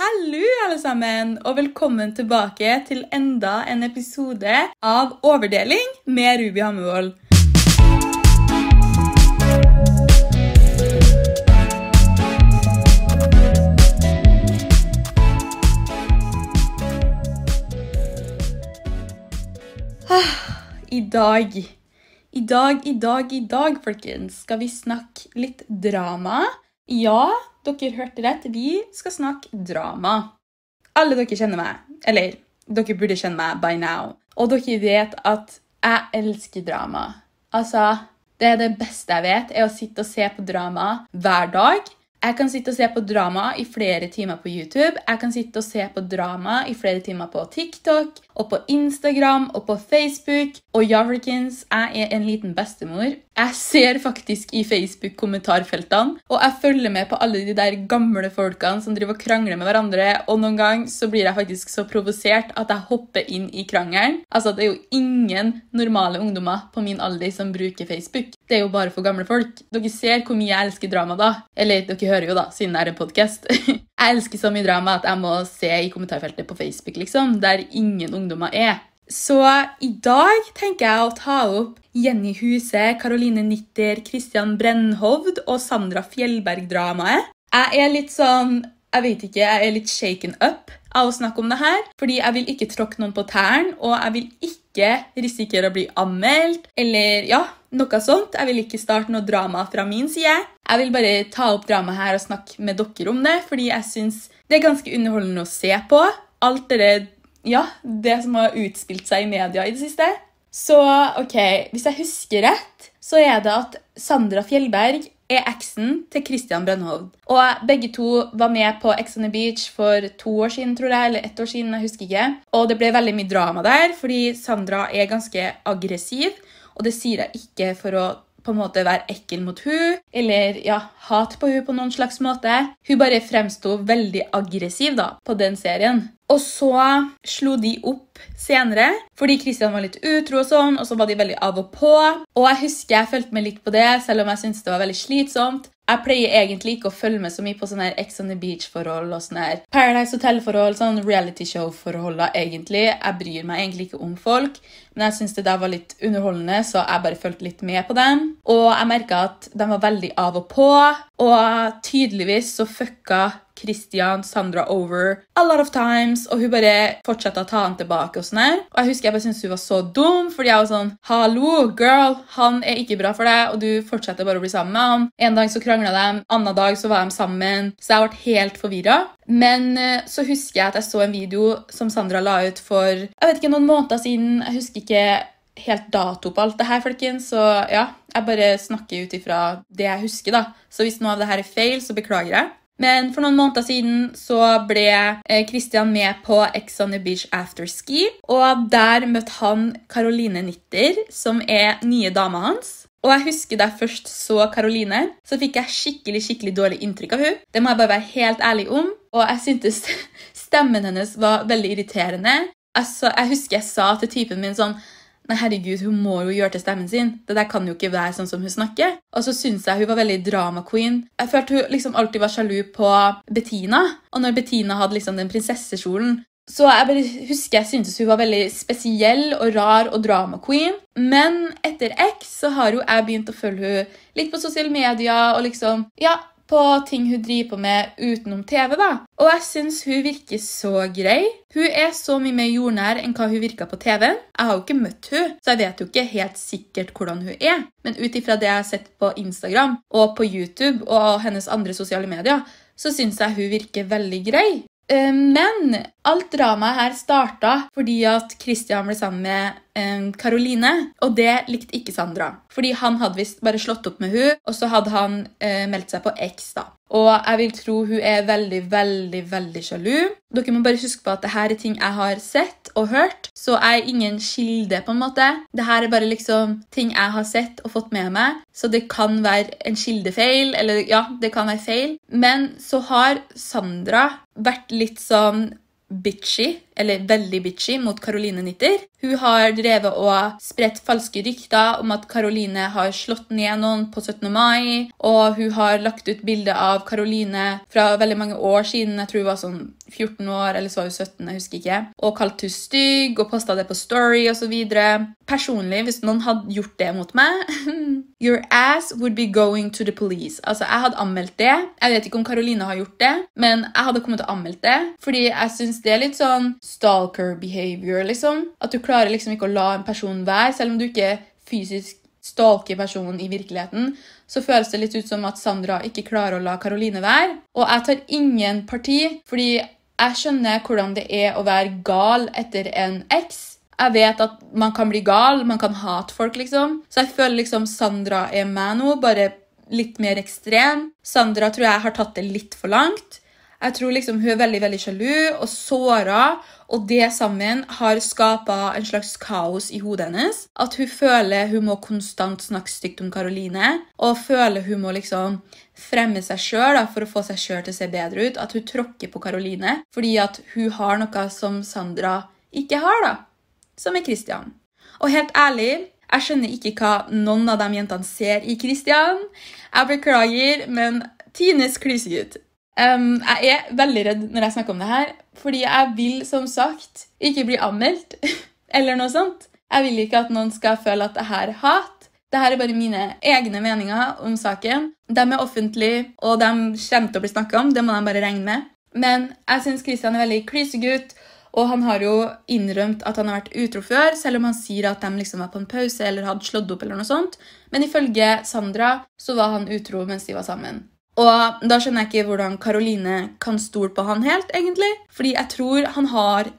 Hallo, alle sammen, og velkommen tilbake til enda en episode av Overdeling med Ruby Hammervoll. Ah, I dag, i dag, i dag, i dag, folkens, skal vi snakke litt drama. Ja, dere hørte rett. Vi skal snakke drama. Alle dere kjenner meg. Eller, dere burde kjenne meg by now. Og dere vet at jeg elsker drama. Altså, det er det beste jeg vet, er å sitte og se på drama hver dag. Jeg kan sitte og se på drama i flere timer på YouTube. Jeg kan sitte og se på drama i flere timer på TikTok, og på Instagram og på Facebook. Og ja, folkens, jeg er en liten bestemor. Jeg ser faktisk i Facebook-kommentarfeltene, og jeg følger med på alle de der gamle folkene som driver og krangler med hverandre, og noen ganger så blir jeg faktisk så provosert at jeg hopper inn i krangelen. Altså, det er jo ingen normale ungdommer på min alder som bruker Facebook. Det er jo bare for gamle folk. Dere ser hvor mye jeg elsker drama da. Eller dere hører jo, da, siden det er en podkast. jeg elsker så mye drama at jeg må se i kommentarfeltet på Facebook, liksom, der ingen ungdommer er. Så i dag tenker jeg å ta opp Jenny Huse, Caroline Nitter, Christian Brennhovd og Sandra Fjellberg-dramaet. Jeg er litt sånn Jeg vet ikke, jeg er litt shaken up av å snakke om det her. Fordi jeg vil ikke tråkke noen på tærne, og jeg vil ikke risikere å bli anmeldt eller ja, noe sånt. Jeg vil ikke starte noe drama fra min side. Jeg vil bare ta opp dramaet her og snakke med dere om det, fordi jeg syns det er ganske underholdende å se på. Alt det ja, det som har utspilt seg i media i det siste. Så ok, hvis jeg husker rett, så er det at Sandra Fjellberg er eksen til Christian Brønnhovd. Og begge to var med på Ex on the Beach for to år siden, tror jeg, eller ett år siden. jeg husker ikke. Og det ble veldig mye drama der, fordi Sandra er ganske aggressiv. Og det sier jeg ikke for å på en måte være ekkel mot hun, eller ja, hat på hun på noen slags måte. Hun bare fremsto veldig aggressiv da, på den serien. Og så slo de opp senere fordi Christian var litt utro, og sånn, og så var de veldig av og på. Og jeg husker jeg fulgte med litt på det, selv om jeg syntes det var veldig slitsomt. Jeg pleier egentlig ikke å følge med så mye på sånne her Ex on the Beach-forhold og sånne her Paradise Hotel-forhold, sånn reality show-forhold, egentlig. Jeg bryr meg egentlig ikke om folk, men jeg syns det der var litt underholdende, så jeg bare fulgte litt med på dem. Og jeg merka at de var veldig av og på, og tydeligvis så fucka Christian Sandra over a lot of times, og hun bare fortsatte å ta han tilbake. Og sånn her. Og jeg husker jeg bare syntes hun var så dum, fordi jeg var sånn Hallo, girl, han er ikke bra for deg, og du fortsetter bare å bli sammen med han. En dag så krangla de, annen dag så var de sammen, så jeg ble helt forvirra. Men eh, så husker jeg at jeg så en video som Sandra la ut for jeg vet ikke, noen måneder siden. Jeg husker ikke helt dato på alt det her, folkens. Så ja, jeg bare snakker ut ifra det jeg husker, da. Så hvis noe av det her er feil, så beklager jeg. Men for noen måneder siden så ble eh, Christian med på Ex on the Beach Afterski. Og der møtte han Caroline Nitter, som er nye dama hans. Og jeg husker Da jeg først så Caroline, så fikk jeg skikkelig skikkelig dårlig inntrykk av henne. Det må jeg bare være helt ærlig om. Og jeg syntes stemmen hennes var veldig irriterende. Altså, Jeg husker jeg sa til typen min sånn Nei, herregud, hun må jo gjøre til stemmen sin. Det der kan jo ikke være sånn som hun snakker. Og så syns jeg hun var veldig drama queen. Jeg følte hun liksom alltid var sjalu på Bettina. Og når Bettina hadde liksom den prinsessekjolen så jeg bare husker jeg syntes hun var veldig spesiell og rar og drama queen. Men etter X så har jo jeg begynt å følge hun litt på sosiale medier og liksom Ja, på ting hun driver på med utenom TV. da. Og jeg syns hun virker så grei. Hun er så mye mer jordnær enn hva hun virka på TV-en. Jeg har jo ikke møtt hun, så jeg vet jo ikke helt sikkert hvordan hun er. Men ut ifra det jeg har sett på Instagram og på YouTube og hennes andre sosiale medier, så syns jeg hun virker veldig grei. Eh, men alt dramaet her starta fordi at Christian ble sammen med Karoline, og det likte ikke Sandra. Fordi han hadde visst bare slått opp med hun, og så hadde han eh, meldt seg på X. da. Og jeg vil tro hun er veldig, veldig veldig sjalu. Dere må bare huske på at dette er ting jeg har sett og hørt, så jeg er ingen kilde. på en måte. Dette er bare liksom ting jeg har sett og fått med meg, så det kan være en kildefeil. Eller ja, det kan være feil. Men så har Sandra vært litt sånn bitchy, eller veldig bitchy, mot Caroline Nitter. Hun har drevet og spredt falske rykter om at Karoline har slått ned noen på 17. mai, og hun har lagt ut bilde av Karoline fra veldig mange år siden, jeg tror hun var sånn 14 år, eller så var hun 17, jeg husker ikke, og kalt hun stygg og posta det på Story osv. Personlig, hvis noen hadde gjort det mot meg Your ass would be going to the police. Altså, Jeg hadde anmeldt det. Jeg vet ikke om Karoline har gjort det, men jeg hadde kommet til å anmelde det. Fordi jeg syns det er litt sånn stalker behavior, liksom. At du klarer liksom ikke å la en person være, selv om du ikke fysisk stalker personen i virkeligheten, så føles det litt ut som at Sandra ikke klarer å la Karoline være. Og jeg tar ingen parti, fordi jeg skjønner hvordan det er å være gal etter en eks. Jeg vet at man kan bli gal, man kan hate folk, liksom. Så jeg føler liksom Sandra er med nå, bare litt mer ekstrem. Sandra tror jeg har tatt det litt for langt. Jeg tror liksom hun er veldig veldig sjalu og såra, og det sammen har skapa en slags kaos i hodet hennes. At hun føler hun må konstant snakke stygt om Karoline, og føler hun må liksom fremme seg sjøl for å få seg sjøl til å se bedre ut. At hun tråkker på Karoline fordi at hun har noe som Sandra ikke har. da som er Christian. Og helt ærlig, jeg skjønner ikke hva noen av de jentene ser i Christian. Jeg beklager, men Tines klysegutt. Um, jeg er veldig redd når jeg snakker om det her, fordi jeg vil som sagt ikke bli anmeldt eller noe sånt. Jeg vil ikke at noen skal føle at det her er hat. Dette er bare mine egne meninger om saken. De er offentlige, og de kommer til å bli snakka om. Det må de bare regne med. Men jeg syns Christian er veldig klysegutt. Og han har jo innrømt at han har vært utro før, selv om han sier at de liksom var på en pause eller hadde slått opp. eller noe sånt. Men ifølge Sandra så var han utro mens de var sammen. Og da skjønner jeg ikke hvordan Karoline kan stole på han helt, egentlig. Fordi jeg tror han har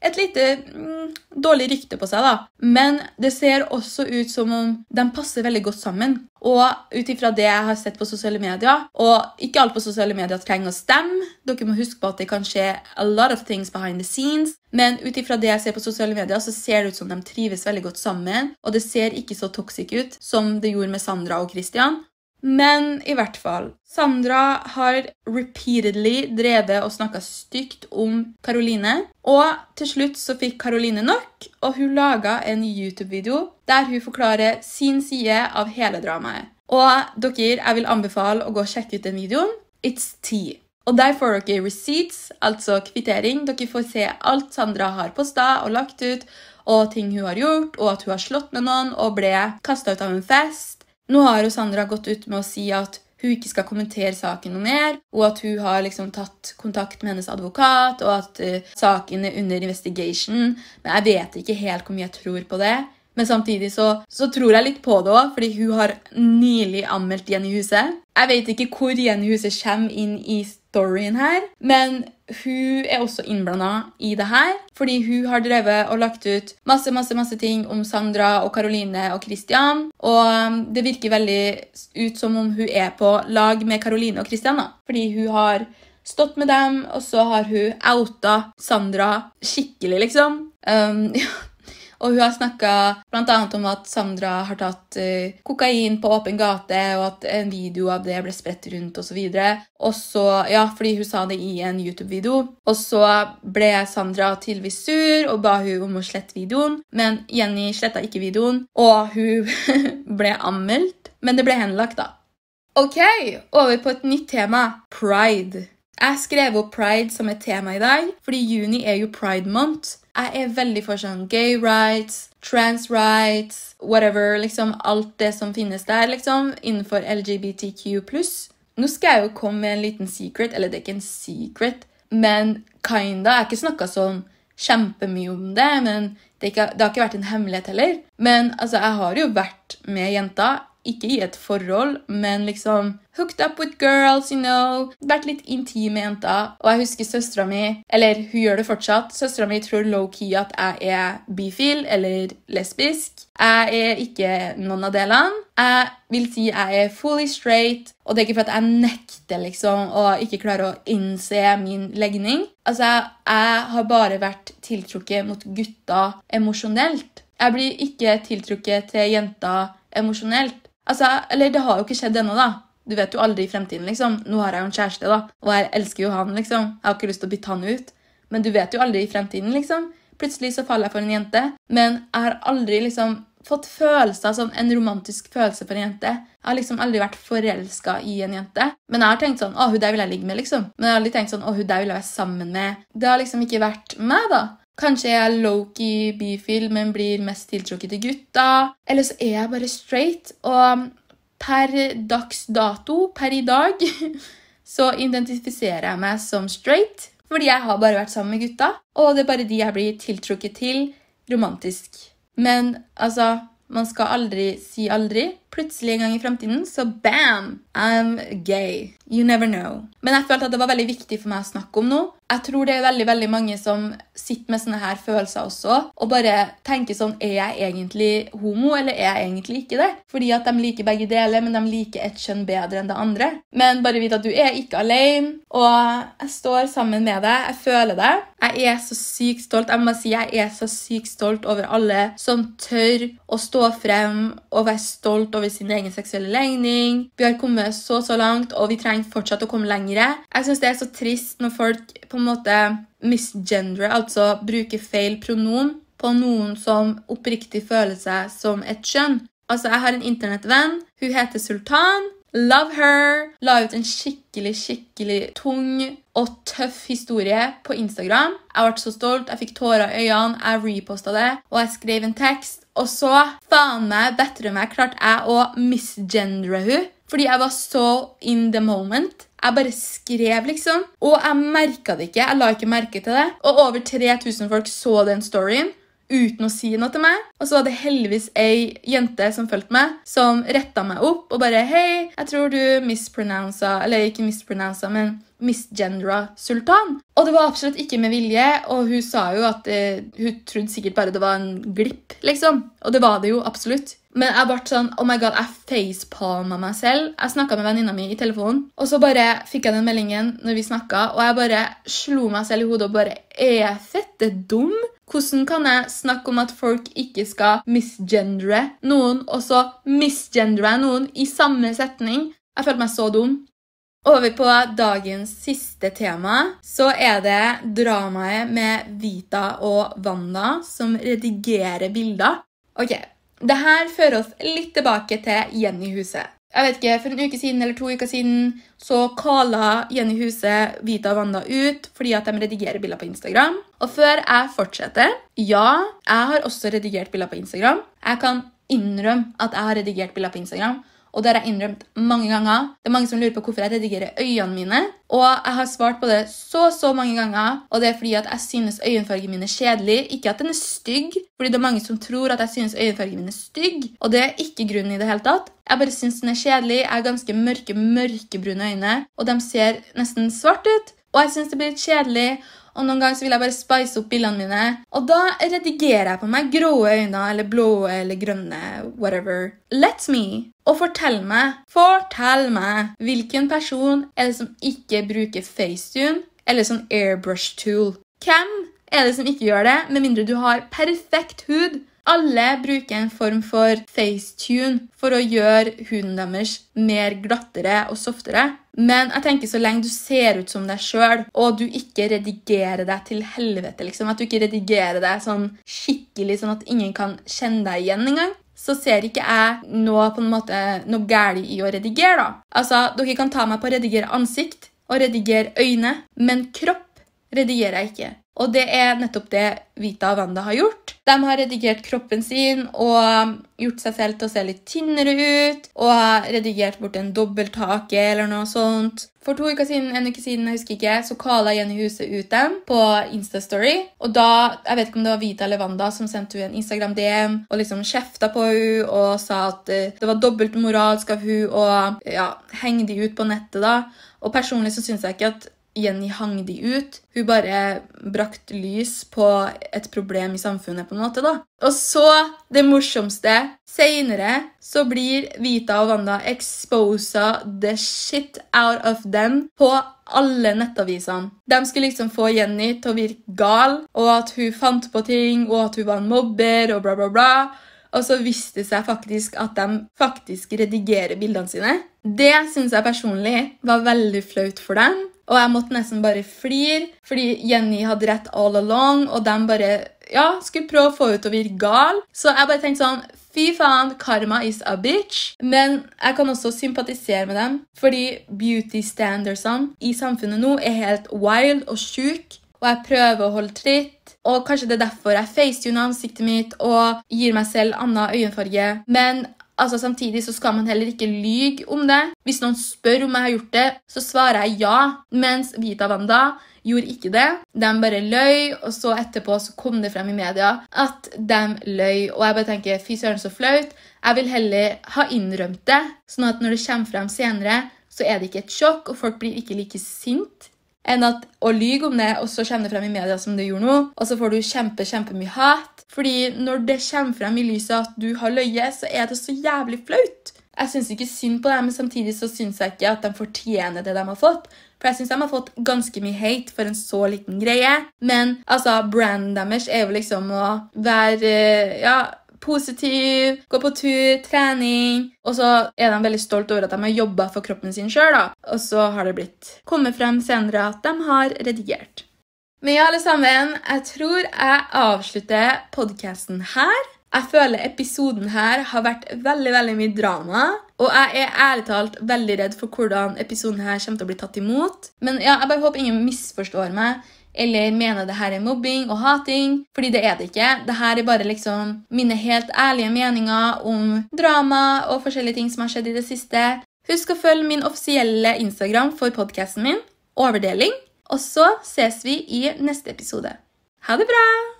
et lite mm, dårlig rykte på seg, da. Men det ser også ut som om de passer veldig godt sammen. Og ut ifra det jeg har sett på sosiale medier Og ikke alt på sosiale medier trenger å stemme. Dere må huske på at det kan skje a lot of things behind the scenes. Men ut ifra det jeg ser på sosiale medier, så ser det ut som de trives veldig godt sammen. Og det ser ikke så toxic ut som det gjorde med Sandra og Christian. Men i hvert fall Sandra har repeatedly drevet og snakka stygt om Karoline. Og til slutt så fikk Karoline nok, og hun laga en YouTube-video der hun forklarer sin side av hele dramaet. Og dere, jeg vil anbefale å gå og sjekke ut den videoen. It's tea. Og Der får dere receipts, altså kvittering. Dere får se alt Sandra har posta og lagt ut, og ting hun har gjort, og at hun har slått med noen og ble kasta ut av en fest nå har jo Sandra gått ut med å si at hun ikke skal kommentere saken noe mer, og at hun har liksom tatt kontakt med hennes advokat, og at uh, saken er under investigation. Men jeg vet ikke helt hvor mye jeg tror på det. Men samtidig så, så tror jeg litt på det òg, fordi hun har nylig anmeldt Jenny Huset. Jeg vet ikke hvor Jenny Huset kommer inn i storyen her, men hun er også innblanda i det her. Fordi hun har drevet og lagt ut masse masse, masse ting om Sandra og Caroline og Christian. Og um, det virker veldig ut som om hun er på lag med Caroline og Christian. da. Fordi hun har stått med dem, og så har hun outa Sandra skikkelig, liksom. Um, Og hun har snakka bl.a. om at Sandra har tatt uh, kokain på åpen gate, og at en video av det ble spredt rundt osv. Og så, ja, fordi hun sa det i en YouTube-video. Og så ble Sandra tydeligvis sur og ba hun om å slette videoen. Men Jenny sletta ikke videoen, og hun ble anmeldt. Men det ble henlagt, da. Ok, over på et nytt tema. Pride. Jeg skrev opp pride som et tema i dag, fordi juni er jo pride month. Jeg er veldig for sånn gay rights, trans rights, whatever. liksom Alt det som finnes der, liksom, innenfor LGBTQ Nå skal jeg jo komme med en liten secret, eller det er ikke en secret, men kinda. Jeg har ikke snakka sånn kjempemye om det, men det, ikke, det, har ikke vært en hemmelighet heller. Men altså, jeg har jo vært med jenter ikke i et forhold, men liksom hooked up with girls, you know. Vært litt intim med jenter. Og jeg husker søstera mi, eller hun gjør det fortsatt, søstera mi tror low-key at jeg er bifil eller lesbisk. Jeg er ikke noen av delene. Jeg vil si jeg er fully straight, og det er ikke for at jeg nekter liksom, og ikke klarer å innse min legning. Altså, jeg har bare vært tiltrukket mot gutter emosjonelt. Jeg blir ikke tiltrukket til jenter emosjonelt. Altså, Eller det har jo ikke skjedd ennå, da. Du vet jo aldri i fremtiden, liksom. Nå har jeg jo en kjæreste, da, og jeg elsker jo han, liksom. Jeg har ikke lyst til å bytte han ut. Men du vet jo aldri i fremtiden, liksom. Plutselig så faller jeg for en jente, men jeg har aldri liksom fått følelser sånn en romantisk følelse for en jente. Jeg har liksom aldri vært forelska i en jente. Men jeg har tenkt sånn Å, hun der vil jeg ligge med, liksom. Men jeg har aldri tenkt sånn Å, hun der vil jeg være sammen med. Det har liksom ikke vært meg, da. Kanskje jeg er low-key bifil, men blir mest tiltrukket til gutta. Eller så er jeg bare straight. Og per dags dato, per i dag, så identifiserer jeg meg som straight. Fordi jeg har bare vært sammen med gutta, og det er bare de jeg blir tiltrukket til romantisk. Men altså Man skal aldri si aldri. Plutselig en gang i fremtiden, så bam! I'm gay. You never know. Men jeg følte at det var veldig viktig for meg å snakke om noe. Jeg tror det er veldig veldig mange som sitter med sånne her følelser også, og bare tenker sånn Er jeg egentlig homo, eller er jeg egentlig ikke det? Fordi at de liker begge deler, men de liker et kjønn bedre enn det andre. Men bare vit at du er ikke alene, og jeg står sammen med deg. Jeg føler det. Jeg er så sykt stolt. Jeg må si jeg er så sykt stolt over alle som tør å stå frem og være stolt over sin egen seksuelle legning. Vi har kommet så, så langt, og vi trenger fortsatt å komme lengre. Jeg syns det er så trist når folk på en måte misgendere, altså bruke feil pronom på noen som oppriktig føler seg som et kjønn. Altså, Jeg har en internettvenn. Hun heter Sultan. Love her! La ut en skikkelig, skikkelig tung og tøff historie på Instagram. Jeg ble så stolt. Jeg fikk tårer i øynene. Jeg reposta det, og jeg skrev en tekst. Og så, faen meg, bedre meg, klarte jeg å misgendere hun. Fordi jeg var så in the moment. Jeg bare skrev, liksom. Og jeg merka det ikke. Jeg la ikke merke til det. Og over 3000 folk så den storyen uten å si noe til meg. Og så var det heldigvis ei jente som fulgte meg, som retta meg opp og bare Hei, jeg tror du mispronounsa, Eller ikke mispronounsa, men misgendera Sultan. Og det var absolutt ikke med vilje, og hun sa jo at eh, hun trodde sikkert bare det var en glipp, liksom. Og det var det jo absolutt. Men jeg ble sånn, oh my god, jeg facepalma meg selv. Jeg snakka med venninna mi i telefonen, og så bare fikk jeg den meldingen når vi snakket, og jeg bare slo meg selv i hodet og bare Er jeg fette dum? Hvordan kan jeg snakke om at folk ikke skal misgendere noen, og så misgendere noen i samme setning? Jeg følte meg så dum. Over på dagens siste tema, så er det dramaet med Vita og Wanda som redigerer bilder. Ok, det her fører oss litt tilbake til Jenny Huset. Jeg vet ikke, For en uke siden eller to uker siden så kala Jenny Huset Vita og Wanda ut fordi at de redigerer bilder på Instagram. Og før jeg fortsetter Ja, jeg har også redigert bilder på Instagram. Jeg kan innrømme at jeg har redigert bilder på Instagram. Og det har jeg innrømt mange ganger. Det er mange som lurer på hvorfor jeg redigerer øynene mine. Og jeg har svart på det så så mange ganger, og det er fordi at jeg synes øyenfargen min er kjedelig. Ikke at den er stygg, fordi det er mange som tror at jeg synes øyenfargen min er stygg. Og det er ikke grunnen i det hele tatt. Jeg bare synes den er kjedelig. Jeg har ganske mørke, mørkebrune øyne, og de ser nesten svart ut. Og jeg synes det blir litt kjedelig. Og noen ganger så vil jeg bare spice opp bildene mine. Og da redigerer jeg på meg grå øyne eller blå eller grønne, whatever. Let me. Og fortell meg, fortell meg, hvilken person er det som ikke bruker FaceTune eller sånn airbrush tool? Hvem er det som ikke gjør det, med mindre du har perfekt hud? Alle bruker en form for facetune for å gjøre huden deres mer glattere og softere. Men jeg tenker så lenge du ser ut som deg sjøl, og du ikke redigerer deg til helvete, liksom, at du ikke redigerer deg sånn skikkelig sånn at ingen kan kjenne deg igjen engang, så ser ikke jeg noe på en måte, noe galt i å redigere. da. Altså, Dere kan ta meg på å redigere ansikt og redigere øyne, men kropp redigerer jeg ikke. Og det er nettopp det Vita og Wanda har gjort. De har redigert kroppen sin og gjort seg selv til å se litt tynnere ut. Og har redigert bort en dobbelthake eller noe sånt. For to uker siden, en uke siden, jeg husker ikke, så kala Jenny Huset ut dem på Instastory. Og da, jeg vet ikke om det var Vita eller Wanda som sendte henne en Instagram-DM og liksom kjefta på henne og sa at eh, det var dobbeltmoralsk av hun å ja, henge de ut på nettet. da. Og personlig så syns jeg ikke at Jenny hang de ut. Hun bare brakte lys på et problem i samfunnet. på en måte da. Og så, det morsomste Seinere så blir Vita og Wanda exposa the shit out of them på alle nettavisene. De skulle liksom få Jenny til å virke gal, og at hun fant på ting, og at hun var en mobber, og bla, bla, bla. Og så viste det seg faktisk at de faktisk redigerer bildene sine. Det syns jeg personlig var veldig flaut for dem. Og jeg måtte nesten bare flire, fordi Jenny hadde rett all along, og de bare ja, skulle prøve å få henne til å virke gal. Så jeg bare tenkte sånn Fy faen, karma is a bitch. Men jeg kan også sympatisere med dem, fordi beauty standardsene i samfunnet nå er helt wild og sjuke, og jeg prøver å holde tritt. Og kanskje det er derfor jeg facetuner ansiktet mitt og gir meg selv annen øyenfarge. Men altså, samtidig så skal man heller ikke lyge om det. Hvis noen spør om jeg har gjort det, så svarer jeg ja. Mens Vita Wanda gjorde ikke det. De bare løy, og så etterpå så kom det frem i media at de løy. Og jeg bare tenker fy søren, så flaut. Jeg vil heller ha innrømt det, sånn at når det kommer frem senere, så er det ikke et sjokk, og folk blir ikke like sint enn at å lyge om det, og så kommer det frem i media som det gjorde nå, og så får du kjempe, kjempemye hat. Fordi når det kommer frem i lyset at du har løyet, så er det så jævlig flaut. Jeg syns ikke synd på dem, men samtidig så syns jeg ikke at de fortjener det de har fått. For jeg syns de har fått ganske mye hate for en så liten greie. Men altså, branden deres er jo liksom å være ja, positiv, gå på tur, trening. Og så er de veldig stolt over at de har jobba for kroppen sin sjøl. Og så har det blitt kommet frem senere at de har redigert. Men ja, alle sammen, jeg tror jeg avslutter podkasten her. Jeg føler episoden her har vært veldig veldig mye drama. Og jeg er ærlig talt veldig redd for hvordan episoden her kommer til å bli tatt imot. Men ja, jeg bare håper ingen misforstår meg eller mener det her er mobbing og hating. Fordi det er det ikke. Det her er bare liksom mine helt ærlige meninger om drama og forskjellige ting som har skjedd i det siste. Husk å følge min offisielle Instagram for podkasten min, Overdeling. Og så ses vi i neste episode. Ha det bra!